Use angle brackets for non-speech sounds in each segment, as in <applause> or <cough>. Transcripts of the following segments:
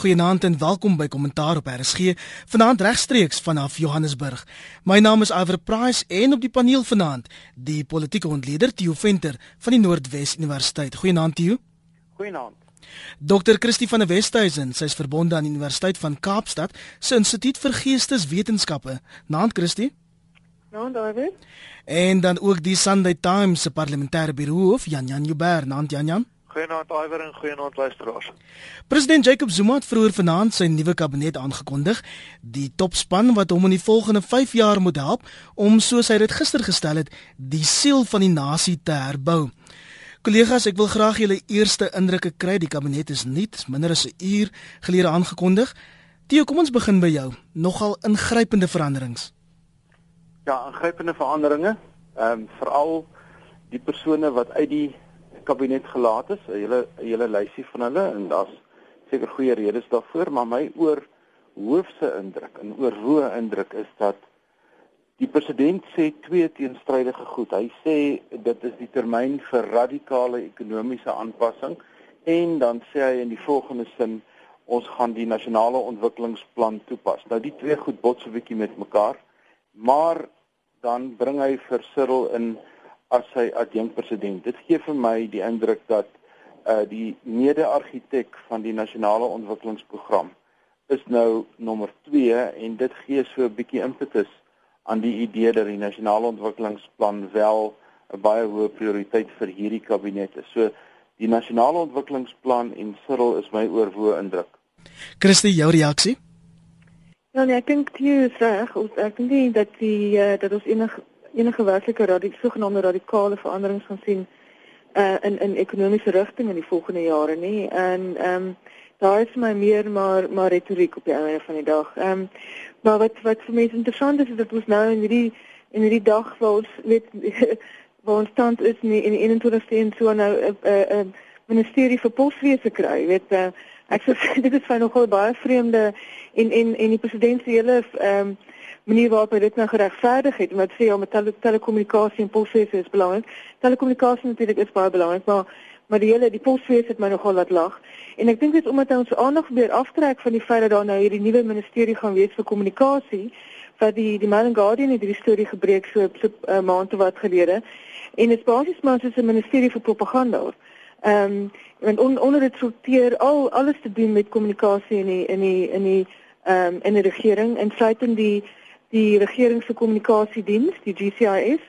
Goeienaand en welkom by Kommentaar op RSG. Vanaand regstreeks vanaf Johannesburg. My naam is Iver Price en op die paneel vanaand die politieke ontleder Theo Venter van die Noordwes Universiteit. Goeienaand Theo. Goeienaand. Dr. Christie van der Westhuizen, sy is verbonde aan die Universiteit van Kaapstad se Instituut vir Geesteswetenskappe. Naand Christie. Naand Iver. En dan ook die Sunday Times se parlementêre biroof Jan Jan Jubber. Naand Jan Jan. Goeienaand Iwer en goeienaand luisteraars. President Jacob Zuma het vroeër vanaand sy nuwe kabinet aangekondig, die topspan wat hom in die volgende 5 jaar moet help om soos hy dit gister gestel het, die siel van die nasie te herbou. Kollegas, ek wil graag julle eerste indrukke kry. Die kabinet is nuut, minder as 'n uur gelede aangekondig. Theo, kom ons begin by jou. Nogal ingrypende veranderings. Ja, ingrypende veranderinge. Ehm um, veral die persone wat uit die kabinet gelaat is, 'n hele hele lysie van hulle en daar's seker goeie redes daarvoor, maar my oor hoofse indruk en oor hoë indruk is dat die president sê twee teenstrydige goed. Hy sê dit is die termyn vir radikale ekonomiese aanpassing en dan sê hy in die volgende sin ons gaan die nasionale ontwikkelingsplan toepas. Nou die twee goed bots 'n bietjie met mekaar, maar dan bring hy vir Cyril in as sy adjunkpresident. Dit gee vir my die indruk dat uh die mede-argitek van die nasionale ontwikkelingsprogram is nou nommer 2 en dit gee so 'n bietjie impetus aan die idee dat die nasionale ontwikkelingsplan wel 'n baie hoë prioriteit vir hierdie kabinet is. So die nasionale ontwikkelingsplan en Cyril is my oorwoe indruk. Christie, jou reaksie? Ja, nee, ek dink jy is reg. Ek dink dat die uh, dat ons enige enige werklike radi sogenaamde radikale veranderings gaan sien uh in in ekonomiese rigting in die volgende jare nie en ehm um, daar is my meer maar maar retoriek op die einde van die dag. Ehm um, maar wat wat vir my interessant is is dat ons nou in hierdie in hierdie dag waar ons weet <laughs> waar ons stand is in die, in die 21ste en so nou 'n uh, uh, uh, ministerie vir poswese kry. Weet uh, ek <laughs> sê dit is vir nogal baie vreemde en en en die presidentsiële ehm um, manier waarop hy dit nou geregverdig het omdat sê ja met tele telekommunikasie en poswese is belangrik. Telekommunikasie natuurlik is baie belangrik, maar maar die hele die poswese het my nogal laat lag. En ek dink dit is omdat ons aandag weer aftrek van die feit dat daar nou hierdie nuwe ministerie gaan wees vir kommunikasie wat die die Mail and Guardian het hierdie storie gebreek so so 'n uh, maand of wat gelede. En dit is basies maar soos 'n ministerie vir propaganda. Ehm um, en on, onder dit sorteer al alles te doen met kommunikasie in die in die in die ehm um, in die regering en sluitend die die regering se kommunikasiediens, die GCIS,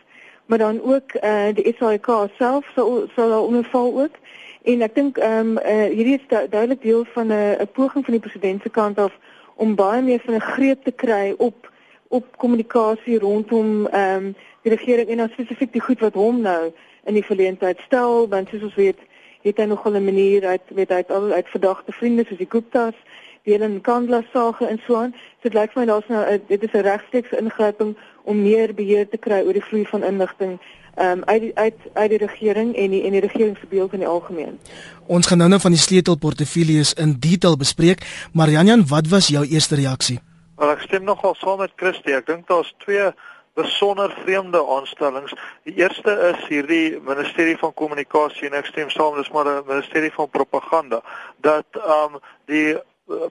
maar dan ook eh uh, die SAIK self sou sou daar onderval ook. En ek dink ehm um, uh, hierdie is duidelik deel van 'n 'n poging van die president se kant af om baie meer van 'n greep te kry op op kommunikasie rondom ehm um, die regering en dan spesifiek die goed wat hom nou in die verleentheid stel, want soos ons weet, het hy nogal 'n manier uit weet hy uit al uit verdagte vriende soos die Gupta's deel in Kandla sage en so aan. So dit lyk vir my daar's nou a, dit is 'n regstreekse ingryping om meer beheer te kry oor die vloei van inligting um, uit die, uit uit die regering en die en die regering se beeld in die algemeen. Ons gaan nou-nou van die sleutelportefeuilles in detail bespreek, maar Janjan, wat was jou eerste reaksie? Wel ek stem nogal saam met Christie. Ek dink daar's twee besonder vreemde aanstellings. Die eerste is hierdie ministerie van kommunikasie en ek stem saam dis maar 'n ministerie van propaganda dat ehm um, die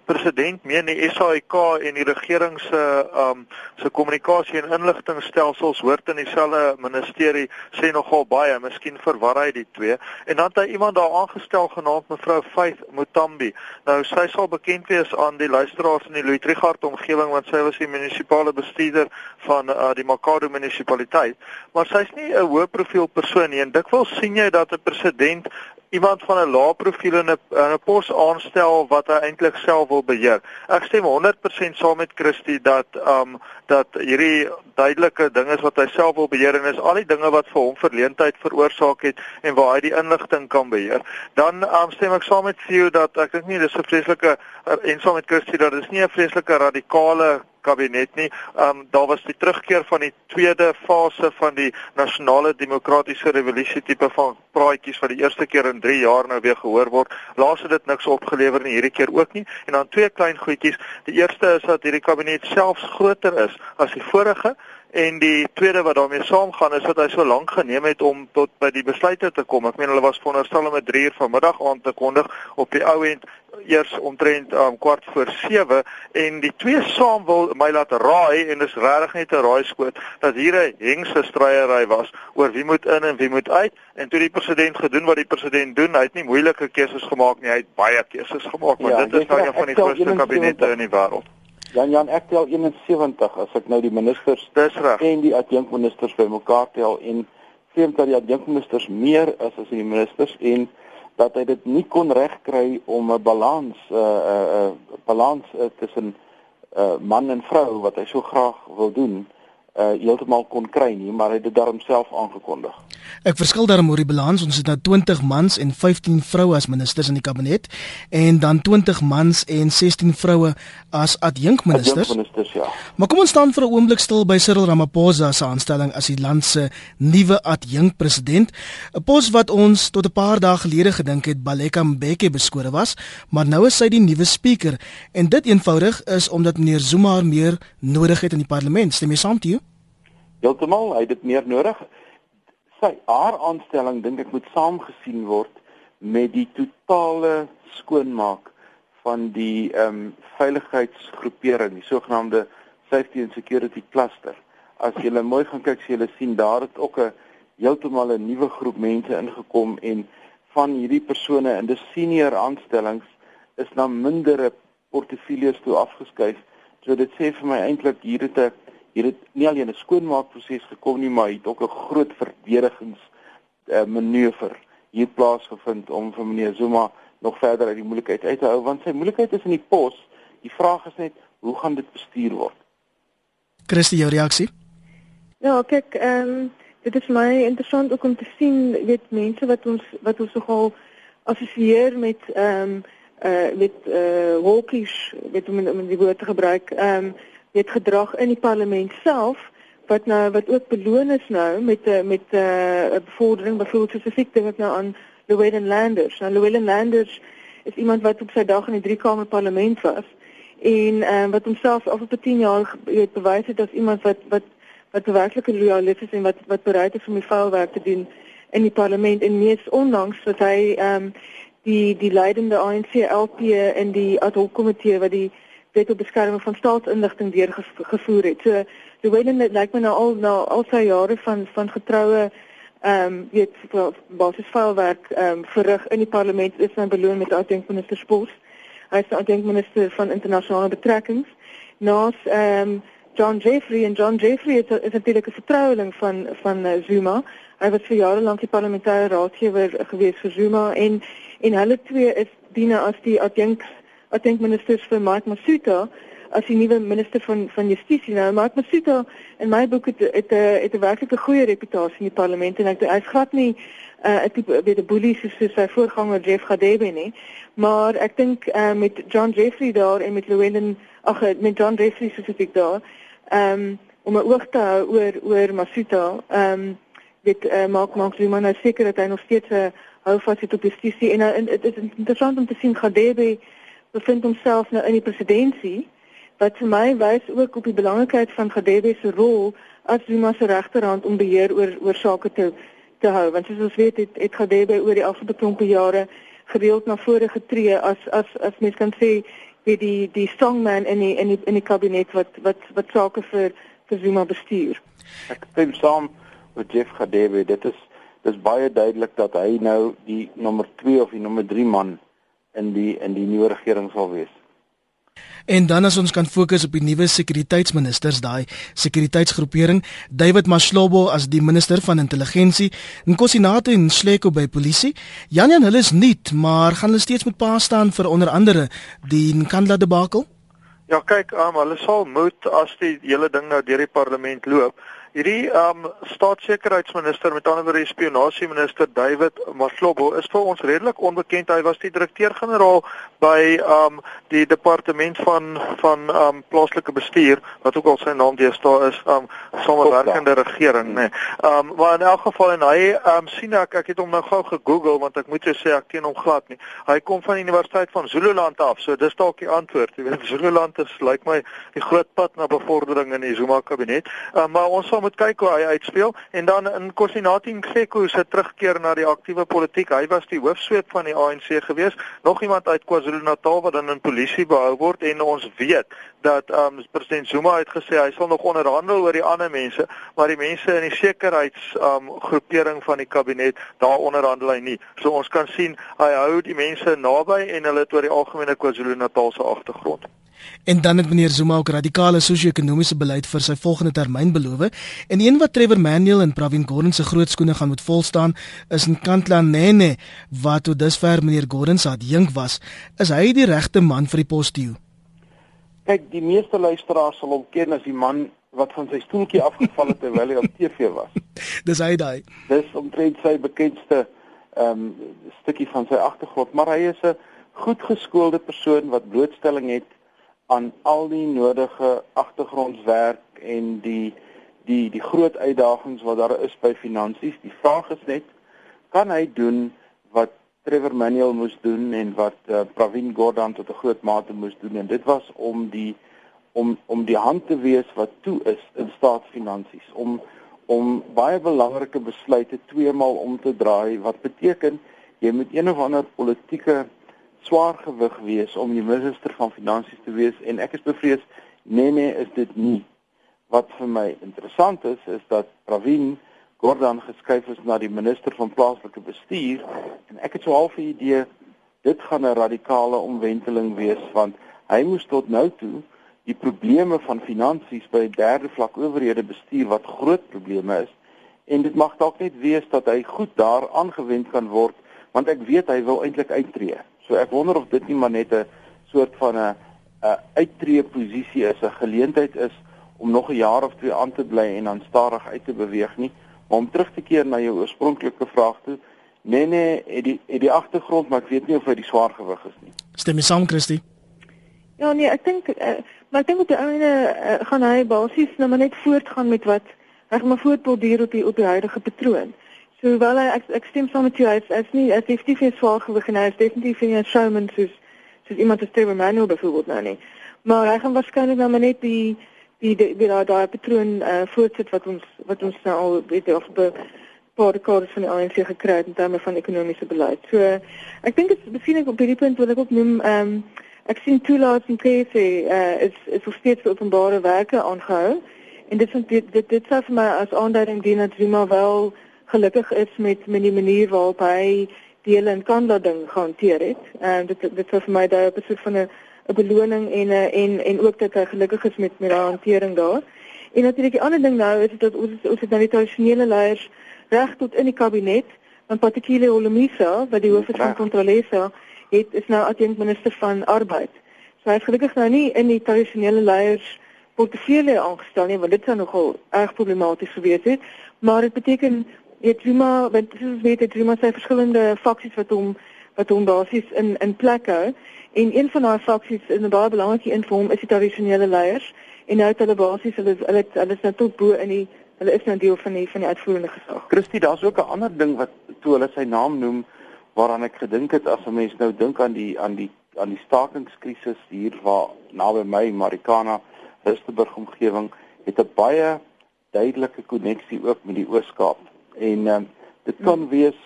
president meen die SAIK en die regering se um se kommunikasie en inligtingstelsels hoort in dieselfde ministerie sê nogal baie, miskien verwar hy die twee. En dan het hy iemand daar aangestel genaamd mevrou Faith Mutambi. Nou sy sal bekend wees aan die luisteraars in die Louis Trichardt omgewing want sy was die munisipale bestuurder van uh, die Makado munisipaliteit. Maar sy's nie 'n hoë profiel persoon nie en dikwels sien jy dat 'n president iemand van 'n lae profiel in 'n 'n pos aanstel wat hy eintlik self wil beheer. Ek stem 100% saam met Christie dat um dat hierdie duidelike ding is wat hy self wil beheer en is al die dinge wat vir hom verleentheid veroorsaak het en waar hy die inligting kan beheer. Dan um stem ek saam met Theo dat ek dink nie dis 'n vreeslike en saam met Christie dat dis nie 'n vreeslike radikale kabinet nie. Ehm um, daar was die terugkeer van die tweede fase van die nasionale demokratiese revolusie tipe van praatjies wat die eerste keer in 3 jaar nou weer gehoor word. Laas het dit niks opgelewer nie hierdie keer ook nie. En dan twee klein goedjies. Die eerste is dat hierdie kabinet selfs groter is as die vorige En die tweede wat daarmee saamgaan is dat hy so lank geneem het om tot by die besluite te kom. Ek meen hulle was veronderstel om 'n 3 uur vanmiddag aan te kondig op die ou end eers omtrent um, kwart voor 7 en die twee saam wil my laat raai en dis regtig net 'n raaiskoot dat hier 'n hengse stryery was oor wie moet in en wie moet uit en toe die president gedoen wat die president doen hy het nie moeilike keuses gemaak nie hy het baie keuses gemaak want ja, dit is nou een van die grootste kabinette in die wêreld Jan Jan ek tel 71 as ek nou die ministers dis reg. en die adjunkministers bymekaar tel en sien dat die adjunkministers meer is as die ministers en dat hy dit nie kon regkry om 'n balans 'n uh, 'n uh, uh, balans uh, tussen uh, man en vrou wat hy so graag wil doen uh heeltemal kon kry nie, maar hy het dit daarom self aangekondig. Ek verskil daarom oor die balans. Ons het nou 20 mans en 15 vroue as ministers in die kabinet en dan 20 mans en 16 vroue as adjunkministers. Adjunkministers ja. Maar kom ons staan vir 'n oomblik stil by Cyril Ramaphosa se aanstelling as die land se nuwe adjunkpresident. 'n Pos wat ons tot 'n paar dae gelede gedink het Baleka Mbeki beskore was, maar nou is hy die nuwe spreker en dit eenvoudig is omdat meneer Zuma meer nodig het in die parlement. Stem jy saam met hom? Heeltemal, hy het dit meer nodig. Sy haar aanstelling dink ek moet saamgesien word met die totale skoonmaak van die ehm um, veiligheidsgroepering, die sogenaamde safety and security cluster. As jy mooi gaan kyk, sien jy sien daar het ook 'n heeltemal 'n nuwe groep mense ingekom en van hierdie persone in die senior aanstellings is na mindere portefeuilles toe afgeskuif. So dit sê vir my eintlik hier het 'n hier het nie alleen 'n skoonmaakproses gekom nie, maar het ook 'n groot verdedigings uh, manoeuvre hier plaasgevind om vir meneer Zuma nog verder uit die moeilikheid uit te hou want sy moeilikheid is in die pos. Die vraag is net hoe gaan dit bestuur word? Christie, jou reaksie? Ja, kyk, ehm um, dit is my interessant ook om te sien weet mense wat ons wat ons nogal assosieer met ehm um, uh met uh hawkish, weet om om die woord te gebruik. Ehm um, het gedrag in die parlement self wat nou wat ook beloon is nou met uh, met eh, 'n uh, bevordering byvoorbeeld dink ek nou aan Llewellyn Landers. Nou Llewellyn Landers is iemand wat op sy dag in die drie kamer parlement was en uh, wat homself al vir 10 jaar het bewys het as iemand wat wat wat werklik loyalis is en wat wat bereid is om die vuilwerk te doen in die parlement en mees onlangs dat hy ehm um, die die leidende ANC LP in die ad hoc komitee wat die wet op beskerming van staatsinligting deurgevoer het. So Llewellyn lyk like my nou al na al sy jare van van getroue ehm um, weet basisvuilwerk ehm um, verrig in die parlement is nou beloon met adjunkminister Spos. Hy is adjunkminister van internasionale betrekkings. Naas ehm um, John Jeffrey en John Jeffrey is, is natuurlik 'n vertroueling van van uh, Zuma. Hy was vir jare lank die parlementêre raadgewer gewees vir Zuma en en hulle twee is diene as die adjunks ek dink ministers vir Mike Masuta as die nuwe minister van van justisie nou Mike Masuta in my boek het het 'n het 'n werklik 'n goeie reputasie in die parlement en ek hy's glad nie 'n uh, tipe weet 'n boelie soos, soos sy voorganger Jeff Gadebe nie maar ek dink uh, met John Jeffrey daar en met Llewellyn ag met John Jeffrey spesifiek daar um, om 'n oog te hou oor oor Masuta um, dit uh, maak maak maar nou seker dat hy nog steeds 'n uh, hou vas het op justisie en uh, dit is interessant om te sien Gadebe bevind homself nou in die presidentskap wat vir my wys ook op die belangrikheid van Gadebe se rol as Zuma se regterhand om beheer oor oor sake te te hou want soos ons weet het, het Gadebe oor die afgelope klompe jare gereeld na vore getree as as as mens kan sê wie die die strongman in die in die in die kabinet wat wat wat sake vir vir Zuma bestuur. Ek stem saam met Jeff Gadebe dit is dis baie duidelik dat hy nou die nommer 2 of die nommer 3 man in die in die nuwe regering sal wees. En dan as ons kan fokus op die nuwe sekuriteitsministers, daai sekuriteitsgroepering, David Mashlobo as die minister van intelligensie, Nkosinato en Sleko by polisie. Jan Jan hulle is nuut, maar gaan hulle steeds met pa staan vir onder andere die Nkandla debakel? Ja, kyk, um, hulle sal moet as die hele ding nou deur die parlement loop hierdie ehm um, staatssekuriteitsminister met ander woorde spionasie minister David Maslobo is vir ons redelik onbekend. Hy was die direkteur-generaal by ehm um, die departement van van ehm um, plaaslike bestuur wat ook al sy naam deesdae is, ehm um, samewerkende regering, nê. Nee. Ehm um, maar in elk geval en hy ehm um, sien ek ek het hom nou gou gegoogel want ek moet jou sê ek teen hom glad nie. Hy kom van die Universiteit van Zululand af. So dis dalk die antwoord. Jy weet Zululand is lyk like my die groot pad na bevordering in die Zuma kabinet. Uh, maar ons sal moet kyk hoe hy uitspeel en dan in Kosinati Ngeko se terugkeer na die aktiewe politiek. Hy was die hoofsweep van die ANC gewees. Nog iemand uit KwaZulu-Natal wat dan in polisie behou word en ons weet dat um, president Zuma het gesê hy sal nog onderhandel oor die ander mense, maar die mense in die sekuriteits um, groepering van die kabinet, daar onderhandel hy nie. So ons kan sien hy hou die mense naby en hulle het oor die algemene KwaZulu-Natal se agtergrond. En dan het meneer Zuma ook radikale sosio-ekonomiese beleid vir sy volgende termyn beloof. En een wat Trevor Manuel en Pravin Gordhan se groot skoene gaan moet volstaan, is Nkandla Nene, wat tot dusver meneer Gordhan se adjunk was. Is hy die regte man vir die pos toe? Kyk, die meeste luisteraars sal hom ken as die man wat van sy stoeltjie afgeval het terwyl hy op TV was. <laughs> Dis hy daai. Dis omtrent sy bekendste ehm um, stukkie van sy agtergrond, maar hy is 'n goed geskoolde persoon wat blootstelling het aan al die nodige agtergrondwerk en die die die groot uitdagings wat daar is by finansies. Die vraag is net kan hy doen wat Trevor Manuel moes doen en wat uh, Pravin Gordhan tot 'n groot mate moes doen en dit was om die om om die hand te wees wat toe is in staatsfinansies om om baie belangrike besluite twee maal om te draai wat beteken jy moet een of ander politieke swaar gewig wees om die minister van finansies te wees en ek is bevrees nee nee is dit nie. Wat vir my interessant is is dat Pravin Gordhan geskuif is na die minister van plaaslike bestuur en ek het so half 'n idee dit gaan 'n radikale omwenteling wees want hy moes tot nou toe die probleme van finansies by derde vlak owerhede bestuur wat groot probleme is. En dit mag dalk net wees dat hy goed daar aangewend kan word want ek weet hy wil eintlik uittreë So ek wonder of dit nie maar net 'n soort van 'n 'n uittreë posisie is, 'n geleentheid is om nog 'n jaar of twee aan te bly en dan stadig uit te beweeg nie, maar om terug te keer na jou oorspronklike vraag toe. Nee nee, het die het die agtergrond, maar ek weet nie of hy die swaar gewig is nie. Stem jy saam, Christie? Ja nee, ek dink uh, maar ek dink op die einde uh, gaan hy basies nou maar net voortgaan met wat gaan maar voortborduur op die op die huidige patroon. So wel ek ek stem saam met jou. Hy's hy's nie hy's definitief nie swaar gewig en hy's definitief nie 'n showman soos soos iemand as Trevor Manuel byvoorbeeld nou nie. Maar hy gaan waarskynlik nou maar net die die die die daai daai patroon uh, voortsit wat ons wat ons nou al weet of be protocols van die ANC gekry het in terme van ekonomiese beleid. So ek dink dit is bevinding op hierdie punt wil ek ook noem ehm um, ek sien toelaat en PC uh, is is nog steeds openbare werke aangehou en dit dit dit, dit sê vir my as aanduiding dien dat Zuma wel gelukkig is met met die manier waarop hy deel in Kanada ding gehanteer het. En dit dit was vir my daai besoek van 'n 'n beloning en 'n en en ook dat hy gelukkig is met met daai hantering daar. En natuurlik die ander ding nou is dat ons ons het nou die tradisionele leiers reg tot in die kabinet, want Patikile Olomisa, wat die hoof is van Kontrolesa, het is nou adjunkt minister van arbeid. So hy is gelukkig nou nie in die tradisionele leiers portefeulje aangestel nie, want dit sou nogal erg problematies gewees het, maar dit beteken weet Zuma, want soos weet het Zuma sy verskillende faksies wat hom wat hom basies in in plek hou en een van daai faksies in 'n baie belangrike een vir hom is die tradisionele leiers. En nou het hulle basies hulle hulle hulle is nou tot bo in die hulle is nou deel van die van die uitvoerende gesag. Christie, daar's ook 'n ander ding wat toe hulle sy naam noem waaraan ek gedink het as 'n mens nou dink aan die aan die aan die stakingskrisis hier waar naby my Marikana Rustenburg omgewing het 'n baie duidelike koneksie ook met die Oos-Kaap en um, dit kan wees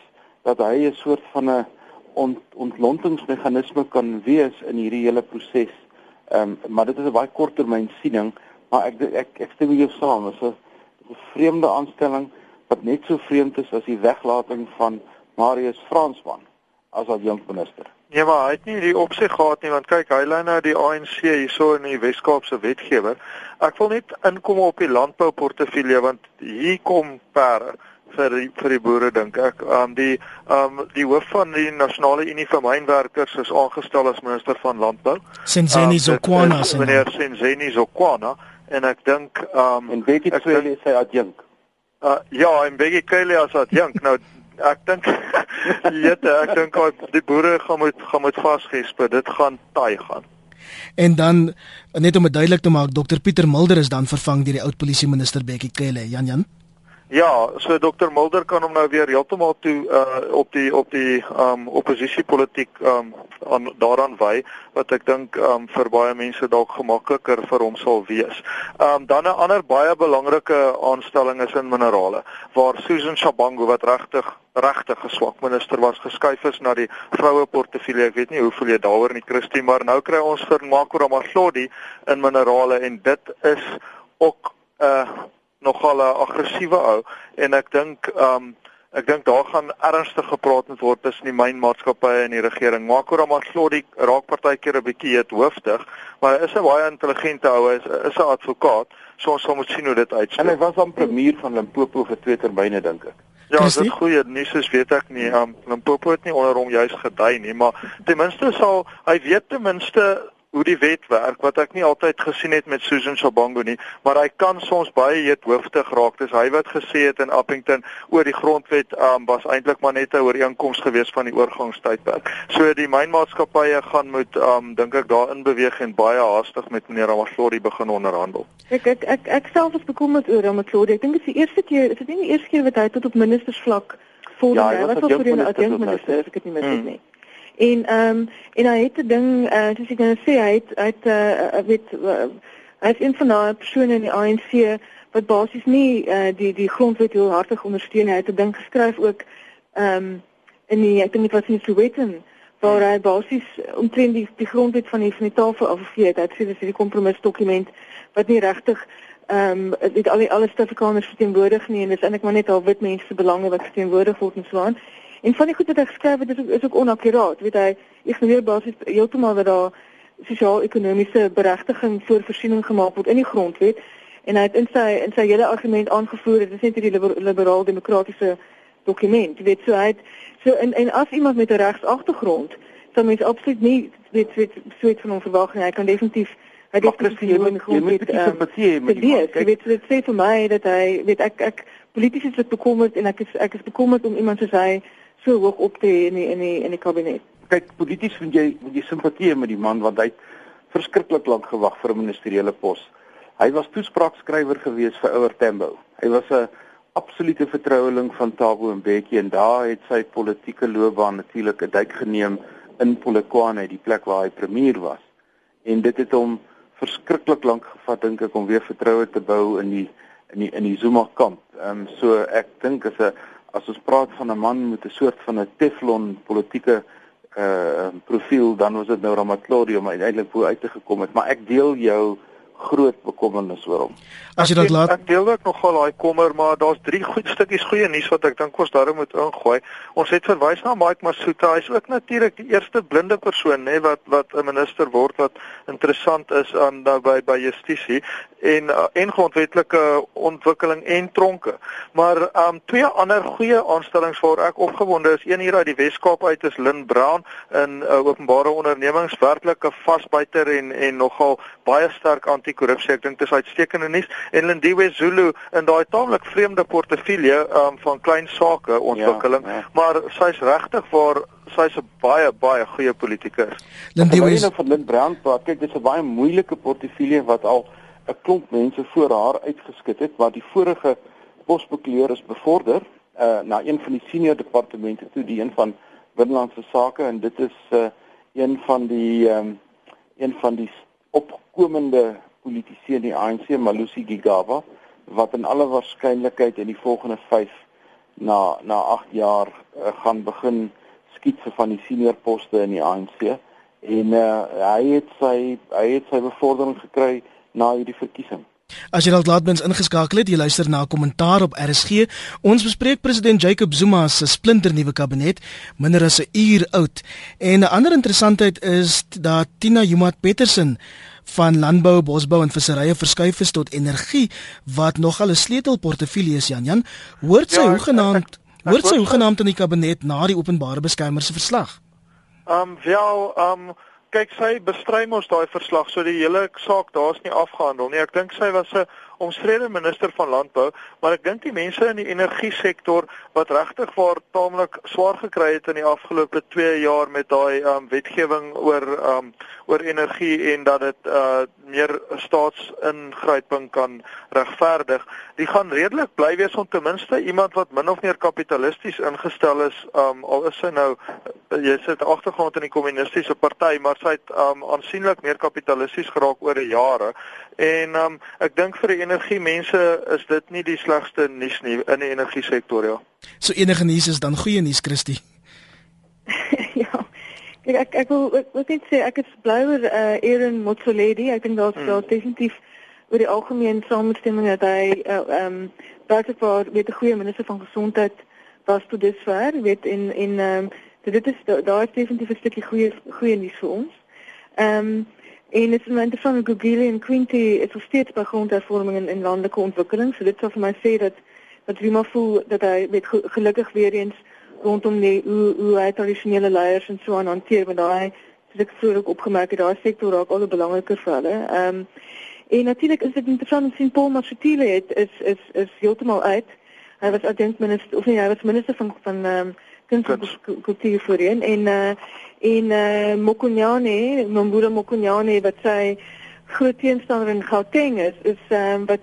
dat hy 'n soort van 'n ont, ontlontingsmeganisme kan wees in hierdie hele proses. Ehm um, maar dit is 'n baie korttermyn siening, maar ek ek ek stem hier saam, is 'n vreemde aanstelling wat net so vreemd is as die weglating van Marius Fransman as as jonkminister. Nee, maar hy het nie die opsig gehad nie want kyk, hy lê nou die ANC hierso in die Wes-Kaapse wetgewer. Ek wil net inkom op die landbouportefeulje want hier kom perde vir die, vir die boere dink ek. Um die um die hoof van die Nasionale Unie vir Mynwerkers is aangestel as minister van landbou. Senzeni um, Zokwana, meneer Senzeni Zokwana en ek dink um en Bekkie Cele is sy adjunk. Uh ja, en Bekkie Cele as adjunk. nou ek dink <laughs> jette, ek dink die boere gaan moet gaan moet vasgesp. Dit gaan taai gaan. En dan net om dit duidelik te maak, Dr Pieter Mulder is dan vervang deur die oud polisie minister Bekkie Cele. Jan Jan. Ja, so Dr Mulder kan hom nou weer heeltemal toe uh op die op die um oppositiepolitiek um aan daaraan wy wat ek dink um vir baie mense dalk gemakliker vir hom sal wees. Um dan 'n ander baie belangrike aanstelling is in minerale waar Susan Shabangu wat regtig regtig geswak minister was geskuif is na die vroue portefeulje. Ek weet nie hoeveel jy daaroor in die Christie maar nou kry ons vir Makura Maslodi in minerale en dit is ook 'n uh, nogal 'n aggressiewe ou en ek dink um ek dink daar gaan ernstig gepraat moet word tussen die mynmaatskappye en die regering. Makora Maslodi raak partykeer 'n bietjie het hoofdig, maar hy is 'n baie intelligente ou, hy is is 'n advokaat. So ons sal moet sien hoe dit uitspeel. En hy was aan premier van Limpopo vir twee termyne dink ek. Ja, dit is goeie nuus, is weet ek nie. Um, Limpopo het nie onder hom juis gedui nie, maar ten minste sal hy weet ten minste hoe die wet werk wat ek nie altyd gesien het met Susan Shabangu nie, maar hy kan soms baie heethoofdig raak. Dis hy wat gesê het in Appington oor die grondwet um, was eintlik maar net 'n ooreenkoms gewees van die oorgangstydperk. So die mynmaatskappye gaan moet um, dink ek daarin beweeg en baie haastig met meneer Ramaslori begin onderhandel. Ek ek ek ek self is bekommerd oor Ramaslori. Ek dink dit is die eerste keer, is dit nie die eerste keer wat hy tot op ministersvlak voel ja, nie. Wat was vir 'n adjunkminister, ek het nie mis dit nie. Hmm. En ehm um, en hy het 'n ding uh, soos ek nou sê hy het hy het uh, weet uh, is een van daai persone in die ANC wat basies nie uh, die die grondwet heel hartig ondersteun hy het 'n ding geskryf ook ehm um, in die ek dink dit was in Soweto waar hy basies omtrent die die grondwet van die van die tafel afgegee het. Hy sê dis 'n kompromisdokument wat nie regtig ehm um, dit al die alle Suid-Afrikaners verteenwoordig nie en dit is eintlik maar net al wit mense se belange wat verteenwoordig word en so aan. En van die goed wat hy geskryf het is ook, is ook onakkuraat. Weet hy, ignoreer basies heeltemal dat daar sosio-ekonomiese beregting vir voorsiening gemaak word in die grondwet en hy het in sy in sy hele argument aangevoer dit is net 'n liber, liberaal demokratiese dokument. Jy weet so hy het, so en en as iemand met 'n regsagtergrond sou mens absoluut nie weet weet so iets van hom verwag nie. Hy kan definitief hy definitief jy moet jy moet die ehm, simpatie met die man. Jy weet so dit sê vir my dat hy weet ek ek polities is bekommerd en ek is ek is bekommerd om iemand soos hy so hoog op te hê in die in die in die kabinet. Kyk, polities vind jy moet jy simpatie met die man want hy het verskriklik lank gewag vir 'n ministeriële pos. Hy was toespraakskrywer gewees vir Ouer Tambo. Hy was 'n absolute vertroueling van Thabo Mbeki en daar het sy politieke loopbaan natuurlik 'n duik geneem in Polokwane, die plek waar hy premier was. En dit het hom verskriklik lank gevat dink ek om weer vertroue te bou in die in die in die Zuma kamp. Ehm um, so ek dink is 'n as ons praat van 'n man met 'n soort van 'n Teflon politieke uh profiel dan was dit nou Ramatlori om uiteindelik hoe uit te gekom het. Maar ek deel jou groot bekommernis oor hom. As jy dit laat Ek deel ook nogal daai kommer, maar daar's drie goed stukkies goeie nuus wat ek dink ons daarom moet ingooi. Ons het verwys na Mike Masuta. Hy's ook natuurlik die eerste blinde persoon nê wat wat 'n minister word wat interessant is aan nou by by justisie en uh, en grondwetlike ontwikkeling en tronke. Maar um twee ander goeie aanstellings waar ek opgewonde is, een hier uit die Wes-Kaap uit is Lynn Brown in uh, openbare ondernemings, werklike vasbyter en en nogal baie sterk anti-korrupsie. Ek dink dit is uitstekende nuus en Lindiwe Zulu in daai taamlik vreemde portefeulje um, van klein sake ontwikkeling, ja, ja. maar sy's regtig waar sy's 'n baie baie goeie politikus. Lindiwe nou van Lind Brown praat, kyk dis 'n baie moeilike portefeulje wat al 'n klomp mense voor haar uitgeskit het, waar die vorige posbekleur is bevorder uh, na een van die senior departemente toe, die een van binnelandse sake en dit is uh, een van die um, een van die opkomende politici in die ANC, Malusi Gigaba, wat in alle waarskynlikheid in die volgende 5 na na 8 jaar uh, gaan begin skietse van die senior poste in die ANC en uh, hy het sy hy het sy bevordering gekry na hierdie verkiesing. As jy dalk laatmens ingeskakel het, jy luister na 'n kommentaar op RSG. Ons bespreek president Jacob Zuma se splinternuwe kabinet, minder as 'n uur oud. En 'n ander interessantheid is dat Tina Jumat Petersen van landbou, bosbou en visserye verskuif is tot energie wat nogal 'n sleutelportefeulje is Jan Jan. Hoort sy ja, hoegenaamd hoort sy hoegenaamd in die kabinet na die openbare beskermer se verslag? Ehm um, wel, ehm um, kyk sy bestry mos daai verslag so die hele saak daar's nie afgehandel nie. Ek dink sy was 'n omstrede minister van landbou, maar ek dink die mense in die energie sektor wat regtig waar taamlik swaar gekry het in die afgelope 2 jaar met daai um, wetgewing oor um, oor energie en dat dit uh, meer staatsingryping kan regverdig, die gaan redelik bly wees om ten minste iemand wat min of meer kapitalisties ingestel is, um, al is sy nou jy sit agtergrond in die kommunistiese party, maar sy het um, aansienlik meer kapitalisties geraak oor die jare. En um, ek dink vir die energie mense is dit nie die slegste nuus nie in die energie sektor ja. So enige nuus is dan goeie nuus, Christie. <laughs> ja. Ek ek ek wil ek wil net sê ek is bly oor uh, Aaron Motsoaledi. Ek dink daar's hmm. definitief oor die algemeen samestemming dat hy uh, um baie vir met 'n goeie minister van gesondheid was tot dusver, weet in in um dit is daar is definitief 'n stukkie goeie goeie nuus vir ons. Um En dit is my interessant dat Google en Quinty is nog steeds by grondhervorming in, in landelike ontwikkeling. So dit sou vir my sê dat dat maar voel dat hy met gelukkig weer eens rondom die hoe hoe hy tradisionele leiers en so aan hanteer met daai soos ek vroeër ook opgemerk het, daai sektor raak al belangriker vir hulle. Ehm um, en natuurlik is dit interessant om sien Paul Mashatile het is is is heeltemal uit. Hy was adjunkminister of nee, hy was minister van van ehm um, kunskultuur voorheen en uh, en uh, Mokunyane, Mbula Mokunyane wat sy groot teenstander in Gauteng is, is um, wat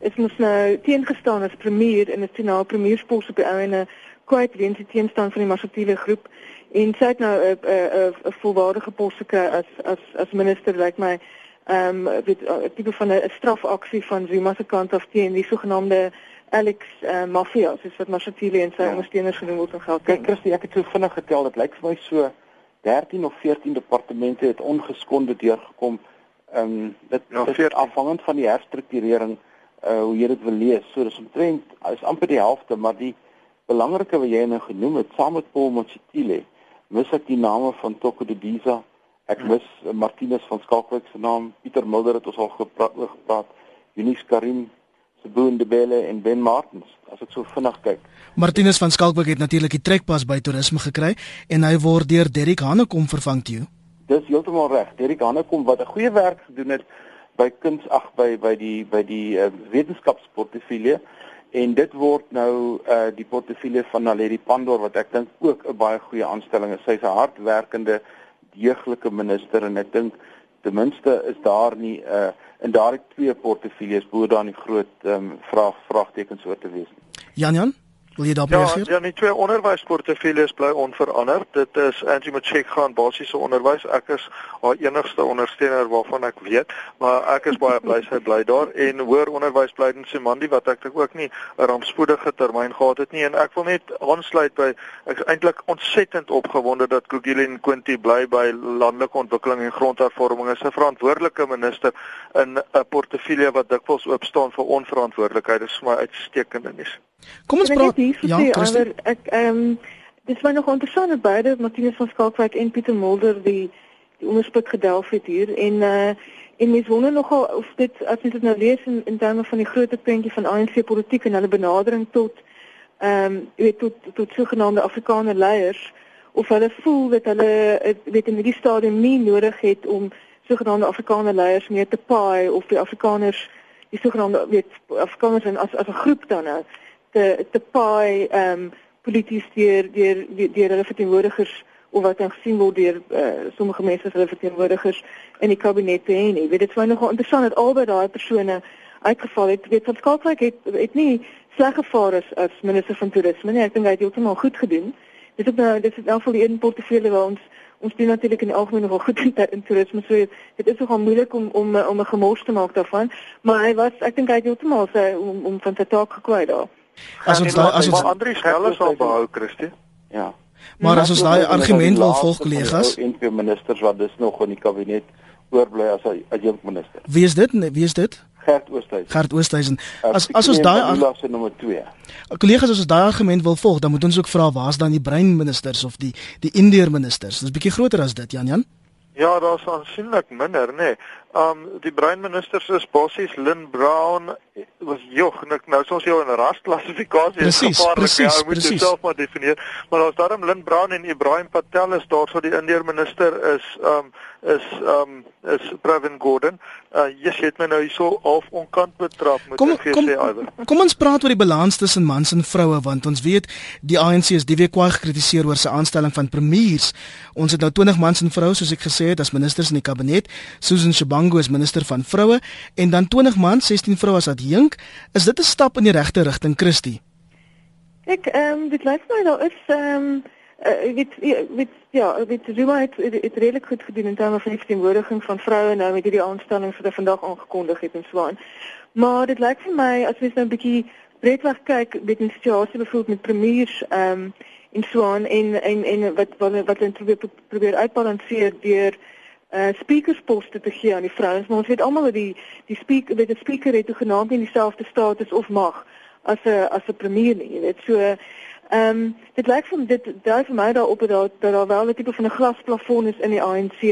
is mos nou teengestaan as premier in 'n finaal premierspos op die ouene kwyt weens die teenstand van die Masatile groep. En sy het nou 'n 'n 'n volwaardige pos gekry as as as minister lyk like my ehm um, met 'n tipe van 'n strafaksie van Zuma se kant af teen die sogenaamde Alex uh, Mafia, soos wat Mashatile en sy ja. ondersteuners genoem word in Gauteng. Kyk Christie, ek het so vinnig getel, dit lyk vir my so 13 of 14 departemente het ongeskonde deurgekom. Ehm um, dit ja, is afhangend van die herstrukturering uh hoe jy dit wil lees. So dis omtrent is amper die helfte, maar die belangrike wat jy nou genoem het, saam met Paul Mashatile, mis ek die name van Toko de Diza. Ek ja. mis uh, Martinus van Skalkwyk se naam, Pieter Mulder het ons al gepraat oor gepraat. Eunice Karim Seboon de Belle en Ben Martins as ek so vinnig kyk. Martinus van Skalkwyk het natuurlik die trekpas by toerisme gekry en hy word deur Derrick Hanekom vervang toe. Dis heeltemal reg. Derrick Hanekom wat 'n goeie werk gedoen het by kuns ag by by die by die uh, wetenskapsportefeulje en dit word nou uh die portefeulje van Naledi Pandor wat ek dink ook 'n baie goeie aanstelling is. Sy's 'n hardwerkende deeglike minister en ek dink ten minste is daar nie 'n uh, in daardie twee portefeuilles bo dan die groot ehm um, vraag vraagtekens oor te wees. Jan Jan Wil jy daarop ja, reageer? Ja, die twee onderwysportefeuilles bly onveranderd. Dit is Angie Machek gaan basiese onderwys. Ek is haar enigste ondersteuner waarvan ek weet, maar ek is baie bly sy bly daar en hoër onderwys bly in Simandi wat ek dink ook nie 'n rampspoedige termyn gehad het nie en ek wil net aansluit by ek is eintlik ontsettend opgewonde dat Gugilin Quinty bly by landelike ontwikkeling en grondhervorming as 'n verantwoordelike minister in 'n portefeulje wat dikwels oop staan vir onverantwoordelikheid. Dit is vir my uitstekende nuus. Kom ons praat ja, oor ek ehm um, dis my nog interessant dat beide Martinus van Skalkwyk en Pieter Mulder die die onderspit gedelf het hier. En uh en mens wonder nogal of dit as jy dit nou lees in in terme van die groot prentjie van ANC politiek en hulle benadering tot ehm um, jy weet tot tot sogenaamde Afrikaner leiers of hulle voel dat hulle weet in hierdie stadium nie nodig het om sogenaamde Afrikaner leiers meer te paai of die Afrikaners die sogenaamde weet Afrikaners as as 'n groep dan nou te te paai ehm um, polities deur deur deur hulle verteenwoordigers of wat dan gesien word deur uh, sommige mense as hulle verteenwoordigers in die kabinet te hê nie. Weet dit sou nogal interessant dat albei daai persone uitgeval het. Weet van Skalkwyk het het nie sleg gevaar as as minister van toerisme nie. Ek dink hy het heeltemal goed gedoen. Dit is nou dit is nou vir die een portefeulje waar ons ons doen natuurlik in die algemeen nogal goed in, in toerisme. So dit is nogal moeilik om om om 'n gemors te maak daarvan, maar hy was ek dink hy het heeltemal sy om om van sy taak gekwyt daar. As ons daai as ons Andri Schelle sal behou, Christie. Ja. Maar as ons daai argument wil volg kollegas, en twee ministers wat dis nog in die kabinet oorbly as 'n adjunkt minister. Wie is dit? Wie is dit? Gert Oosthuizen. Gert Oosthuizen. As as ons daai argument nommer 2. Kollegas, as ons daai argument wil volg, dan moet ons ook vra waar's dan die breinministers of die die Indiër ministers? Dis 'n bietjie groter as dit, Jan Jan. Ja, daar's aansienlik minder, nê. Nee. Um die breinministers is basies Lynn Brown, was jog nik nou soos jy in rasklassifikasie is gevaarlik ja moet jy self maar definieer. Maar daar's daarom Lynn Brown en Ibrahim Patel is daar so die Indiër minister is um is um is Pravin Gordhan. Uh yes jy het my nou hierso half onkant betrap met kom, kom, kom ons praat oor die balans tussen mans en vroue want ons weet die ANC is die week kwaai gekritiseer oor sy aanstelling van premiers. Ons het nou 20 mans en vroue soos ek gesê het as ministers in die kabinet. Susan Shabangu is minister van vroue en dan 20 mans 16 vroue as adjunk is dit 'n stap in die regte rigting Christie Ek ehm um, dit lyk my daar is ehm um, uh, weet weet ja, weet Zuma het, het, het redelik goed gedoen in terme van die verteenwoordiging van vroue nou met hierdie aanstellings wat hy vandag aangekondig het en so aan. Maar dit lyk vir my as mens nou 'n bietjie breedweg kyk met die situasie byvoorbeeld met premiers ehm um, en so aan en en en wat wat wat hulle probeer probeer uitbalanseer deur uh speakersposte te gee aan die vrouens, maar ons weet almal dat die die speaker weet die speaker het genaamd nie dieselfde status of mag as 'n as 'n premier nie, jy weet. So ehm um, dit lyk vir dit dui vir my daarop dat dat daar wel 'n tipe van 'n glasplafon is in die ANC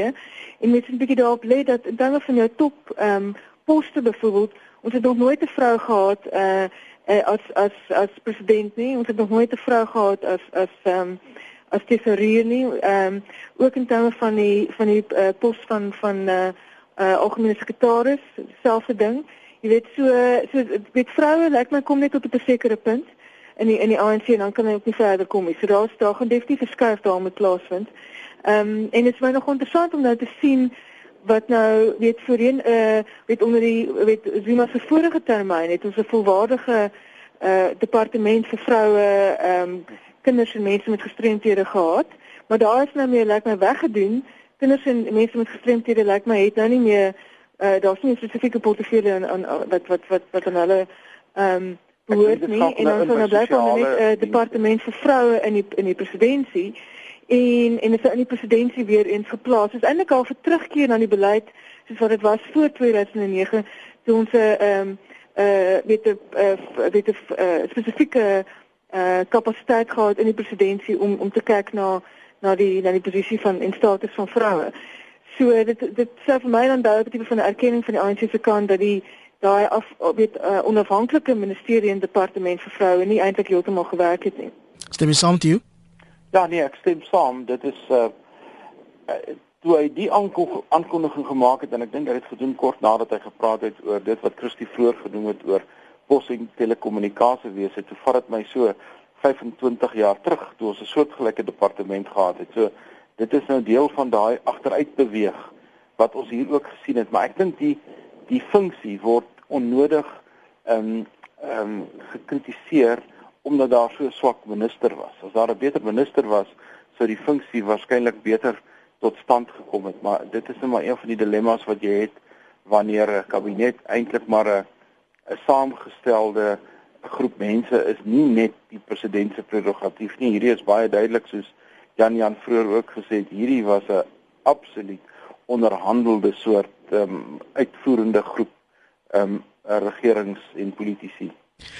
en mens moet 'n bietjie daarop let dat in terme van jou top ehm um, poste byvoorbeeld, ons het nog nooit 'n vrou gehad uh uh, as as as president nie. Ons het nog nooit 'n vrou gehad as as ehm um, as tesourier nie. Ehm um, ook in terme van die van die uh, pos van van uh, uh algemene sekretaris, selfde ding. Jy weet so so met vroue like my kom net op 'n sekere punt in die in die ANC en dan kan hy ook nie verder kom nie. So daar's daar gaan definitief verskuif daar met plaasvind. Ehm um, en dit is my nog interessant om nou te sien wat nou weet voorheen eh uh, weet onder die weet Zuma se vorige termyn het ons 'n volwaardige eh uh, departement vir vroue ehm um, kinders en mense met gestremthede gehad maar daar is nou meer lyk like my weggedoen. Kinders en mense met gestremthede lyk like my het nou nie meer eh uh, daar's nie 'n spesifieke portefeulje aan, aan wat wat wat wat aan hulle ehm um, behoort nie. en dan sou nou blykbaar net 'n uh, departement vir vroue in die in die presidentskap en en is in die presidentskap weer eens geplaas. Dit is. Eintlik al 'n terugkeer na die beleid soos wat dit was voor 2009 toe ons 'n ehm uh, uh weet 'n uh, weet 'n uh, spesifieke uh kapasiteit gehad in die presidentskap om om te kyk na na die na die posisie van en status van vroue. So dit dit sê vir my dan daai tipe van erkenning van die ANC se kant dat die daai af weet uh, onafhanklike ministerie en departement vir vroue nie eintlik heeltemal gewerk het nie. Stem jy saam met jou? Ja nee, ek stem saam. Dit is uh, uh toe hy die aankondiging gemaak het en ek dink hy het gedoen kort nadat hy gepraat het oor dit wat Christie vroeër genoem het oor pos en telekommunikasie wese. Toe vat dit my so 25 jaar terug toe ons 'n soortgelyke departement gehad het. So dit is nou deel van daai agteruit beweeg wat ons hier ook gesien het, maar ek dink die die funksie word onnodig ehm um, ehm um, gekritiseer omdat daar so 'n swak minister was. As daar 'n beter minister was, sou die funksie waarskynlik beter tot stand gekom het, maar dit is net maar een van die dilemma's wat jy het wanneer 'n kabinet eintlik maar 'n 'n saamgestelde groep mense is, nie net die president se prerogatief nie. Hierdie is baie duidelik soos Jan Jan vroeër ook gesê het, hierdie was 'n absoluut onderhandelde soort ehm um, uitvoerende groep ehm um, regerings en politici.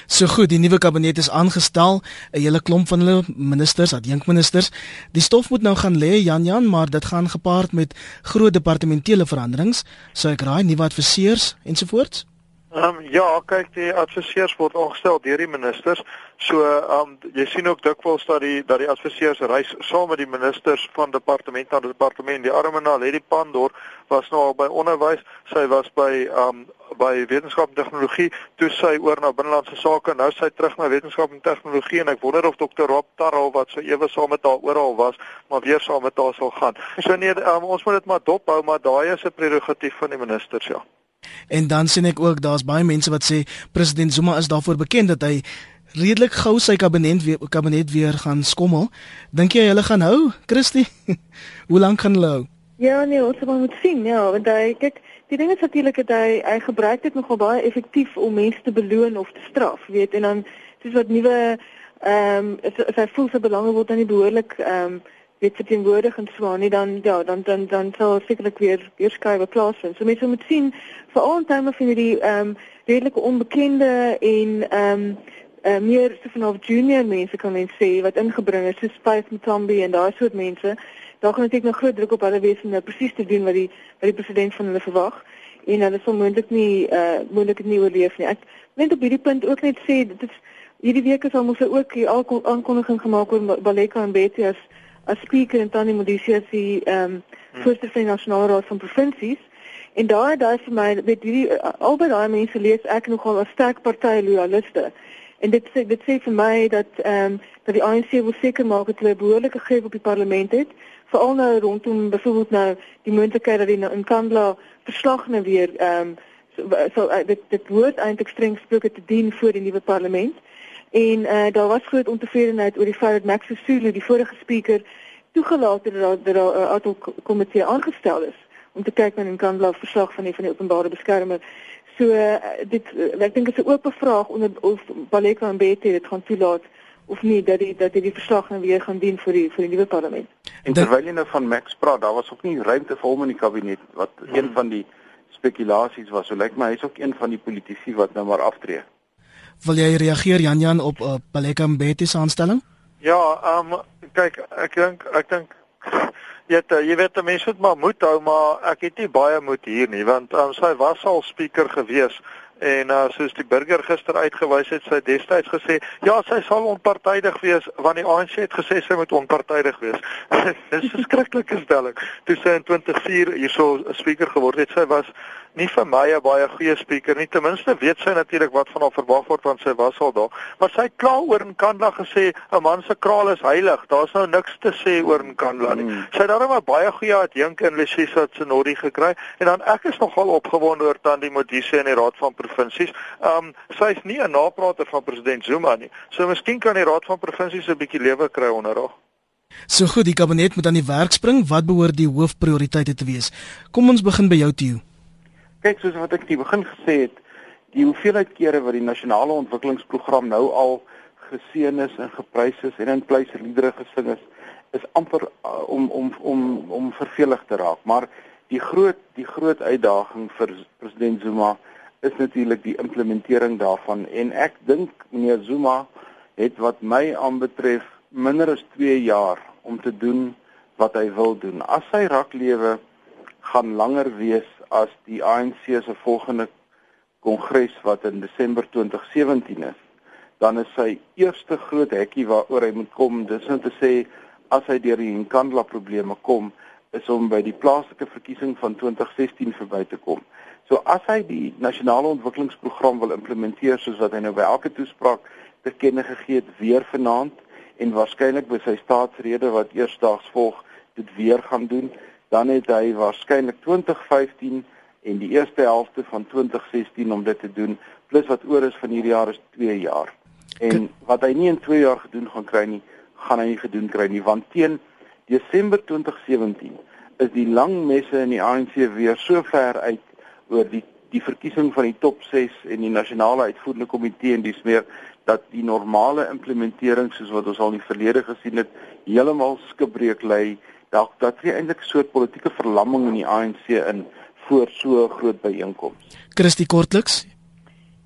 So goed, die nuwe kabinet is aangestel, 'n hele klomp van hulle ministers, adjunkministers. Die stof moet nou gaan lê, Jan Jan, maar dit gaan gepaard met groot departementele veranderings, so ek raai nuwe adviseurs ensovoorts. Ehm um, ja, kyk die adviseurs word aangestel deur die ministers. So ehm um, jy sien ook dikwels dat die dat die adviseurs reis saam met die ministers van departement na departement. Die arme na Lady Pandor was nou al by onderwys, sy was by ehm um, by wetenskap en tegnologie, toe sy oor na binnelandse sake, nou sy terug na wetenskap en tegnologie en ek wonder of dokter Rob Tarrel wat so ewe saam met haar oral was, maar weer saam met haar sal gaan. So nee, um, ons moet dit maar dophou, maar daai is 'n prerogatief van die ministers, ja. En dan sien ek ook daar's baie mense wat sê president Zuma is daarvoor bekend dat hy redelik gou sy kabinet weer kabinet weer gaan skommel. Dink jy hulle gaan hou, Christie? <laughs> Hoe lank gaan hulle hou? Ja, nee, ons moet sien, ja, want hy kyk, die ding is natuurlik dat hy hy gebruik dit nogal baie effektief om mense te beloon of te straf, weet, en dan soos wat nuwe ehm um, as hy voel sy belange word dan nie behoorlik ehm um, weet verteenwoordig en so aan nie dan ja dan dan dan sal sekerlik weer weer skrywe plaasvind. So mense moet sien veral in terme van hierdie ehm um, redelike onbekende en ehm um, uh, meer so van of junior mense kan mens sê wat ingebring is soos Spice Mtombi en daai soort mense. Daar gaan natuurlik nog groot druk op hulle wees om nou presies te doen wat die wat die president van hulle verwag. en hulle sal moontlik nie uh moontlik nie oorleef nie. Ek net op hierdie punt ook net sê dit is hierdie week is al mos ook hier al aankondiging gemaak oor Baleka en Betty as as speaker en Tani Modisi as die ehm um, voorsitter van die nasionale raad van provinsies. En daai daai vir my met hierdie albei daai mense lees ek nogal as sterk party loyaliste. En dit sê dit sê vir my dat ehm um, dat die ANC wil seker maak dat hulle behoorlike greep op die parlement het veral nou rondom byvoorbeeld nou die moontlikheid dat die in Kandla verslag nou weer ehm um, so, so uh, dit dit word eintlik streng gesproke te dien voor die nuwe parlement. En uh, daar was groot ontevredenheid oor die feit dat Max Sisulu die vorige spreker toegelaat het dat daar 'n uh, auto komitee aangestel is om te kyk na 'n Kandla verslag van die van die openbare beskermer. So uh, dit uh, ek dink dit is 'n oop vraag onder of Baleka en Betty dit gaan toelaat of nie dat die dat die verslag nou weer gaan dien vir die vir die nuwe parlement. En terwyl jy nou van Max praat, daar was ook nie ruimte vir hom in die kabinet wat hmm. een van die spekulasies was. So lyk my hy's ook een van die politici wat nou maar aftree. Wil jy reageer Jan Jan op uh, Paleka Mbete se aanstelling? Ja, ehm um, kyk, ek dink ek dink jy <laughs> weet jy weet mense moet maar moed hou, maar ek het nie baie moed hier nie want um, sy was al speaker gewees en uh, soos die burger gister uitgewys het sy destyds gesê ja sy sal onpartydig wees want die ANC het gesê sy moet onpartydig wees. <laughs> Dis <laughs> 'n skrikkelike stelling toe sy in 2004 hierso 'n speaker geword het sy was nie vir my 'n baie goeie speaker nie. Ten minste weet sy natuurlik wat van haar verwag word want sy was al daar. Maar sy het klaar oor Nkandla gesê 'n man se kraal is heilig. Daar's nou niks te sê oor Nkandla nie. Mm. Sy het daarom 'n baie goeie adjunk in Lesisa Tsenori gekry en dan ek is nogal opgewonde oor Tandi Modise in die Raad van Provinsies. Um sy is nie 'n naprater van president Zuma nie. So miskien kan die Raad van Provinsies 'n bietjie lewe kry onder haar. So goed, die kabinet moet aan die werk spring. Wat behoort die hoofprioriteite te wees? Kom ons begin by jou, Tieu kyk soos wat ek die begin gesê het, die hoeveelheid kere wat die nasionale ontwikkelingsprogram nou al geseën is en geprys is en in pleise liedere gesing is, is amper uh, om om om om vervelig te raak. Maar die groot die groot uitdaging vir president Zuma is natuurlik die implementering daarvan en ek dink meneer Zuma het wat my aanbetref minder as 2 jaar om te doen wat hy wil doen. As sy raklewe gaan langer wees as die ANC se volgende kongres wat in Desember 2017 is, dan is sy eerste groot hekkie waaroor hy moet kom, dis om te sê as hy deur die Nkandla probleme kom, is om by die plaaslike verkiesing van 2016 verby te kom. So as hy die nasionale ontwikkelingsprogram wil implementeer soos wat hy nou by elke toespraak te kenne gegee het weer vanaand en waarskynlik by sy staatsrede wat eersdaags volg dit weer gaan doen, dan het hy waarskynlik 2015 en die eerste helfte van 2016 om dit te doen plus wat oor is van hierdie jaar is 2 jaar. En wat hy nie in 2 jaar gedoen gaan kry nie, gaan hy nie gedoen kry nie want teen Desember 2017 is die lang messe in die ANC weer so ver uit oor die die verkiesing van die top 6 en die nasionale uitvoerende komitee en dis meer dat die normale implementering soos wat ons al in die verlede gesien het heeltemal skibreek lê dalk dat jy eintlik 'n soort politieke verlamming in die ANC in voor so 'n groot byeenkoms. Christie kortliks.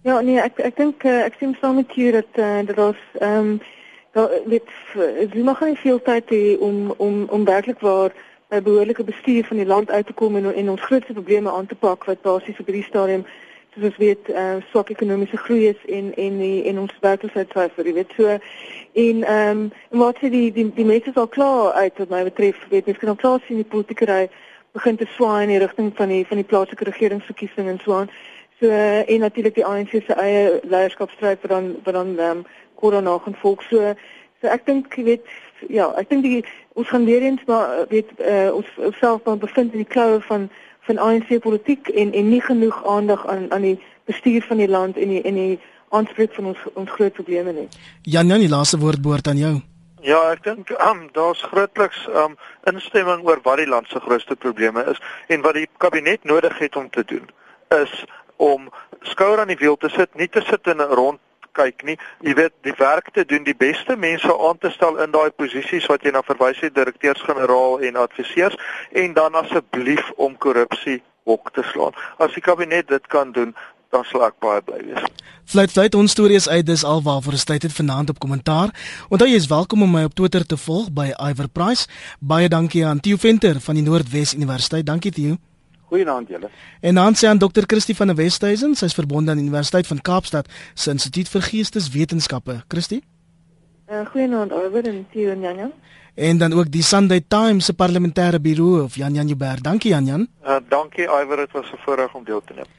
Ja, nee, ek ek dink uh, ek sien saam met jou dat uh, dat ons ehm um, dat dit jy mag nie veel tyd hê om om om werklik waar 'n behoorlike bestuur van die land uit te kom en en ons grootste probleme aan te pak wat basies op hierdie stadium soos ons weet uh, swak ekonomiese groei is en en die, en ons werkloosheidsyfer, jy weet so en ehm um, wat sê die die die mense is al klaar uit wat my betref, weet jy, kan al klaar sien die politiekery begin te swaai in die rigting van die van die plaaslike regeringsverkiesing en so aan. So en natuurlik die ANC se eie leierskapstryd wat dan wat dan ehm um, korona gaan volg. So so ek dink jy weet ja, ek dink die ons gaan weer eens maar weet uh, ons self dan bevind in die kloue van van ANC politiek en en nie genoeg aandag aan aan die bestuur van die land en die en die aanspreek van ons ons groot probleme nie. Jan Jan, die laaste woord behoort aan jou. Ja, ek dink um, daar's grootliks um, instemming oor wat die land se grootste probleme is en wat die kabinet nodig het om te doen is om skouer aan die wiel te sit, nie te sit in 'n rond kyk nie. Jy weet, die werk te doen, die beste mense aan te stel in daai posisies wat jy na verwys het, direkteurs-generaal en adviseurs en dan asseblief om korrupsie op te slaan. As die kabinet dit kan doen, dan sal ek baie bly wees. Fluit fluit ons stories uit dis alwaar vir 'n tyd het vanaand op kommentaar. Onthou jy is welkom om my op Twitter te volg by Iver Price. Baie dankie aan Theo Venter van die Noordwes Universiteit. Dankie Theo. Goeienaand julle. En dan sê aan Dr. Christie van der Westhuizen, sy's verbonde aan die Universiteit van Kaapstad se Instituut vir Geesteswetenskappe. Christie? Uh, goeienaand Albert en Theo en Janja. En dan ook die Sunday Times se parlementêre birou of Jan Jan Jubber. Dankie Jan Jan. Uh, dankie Iwer, dit was 'n voorreg om deel te neem.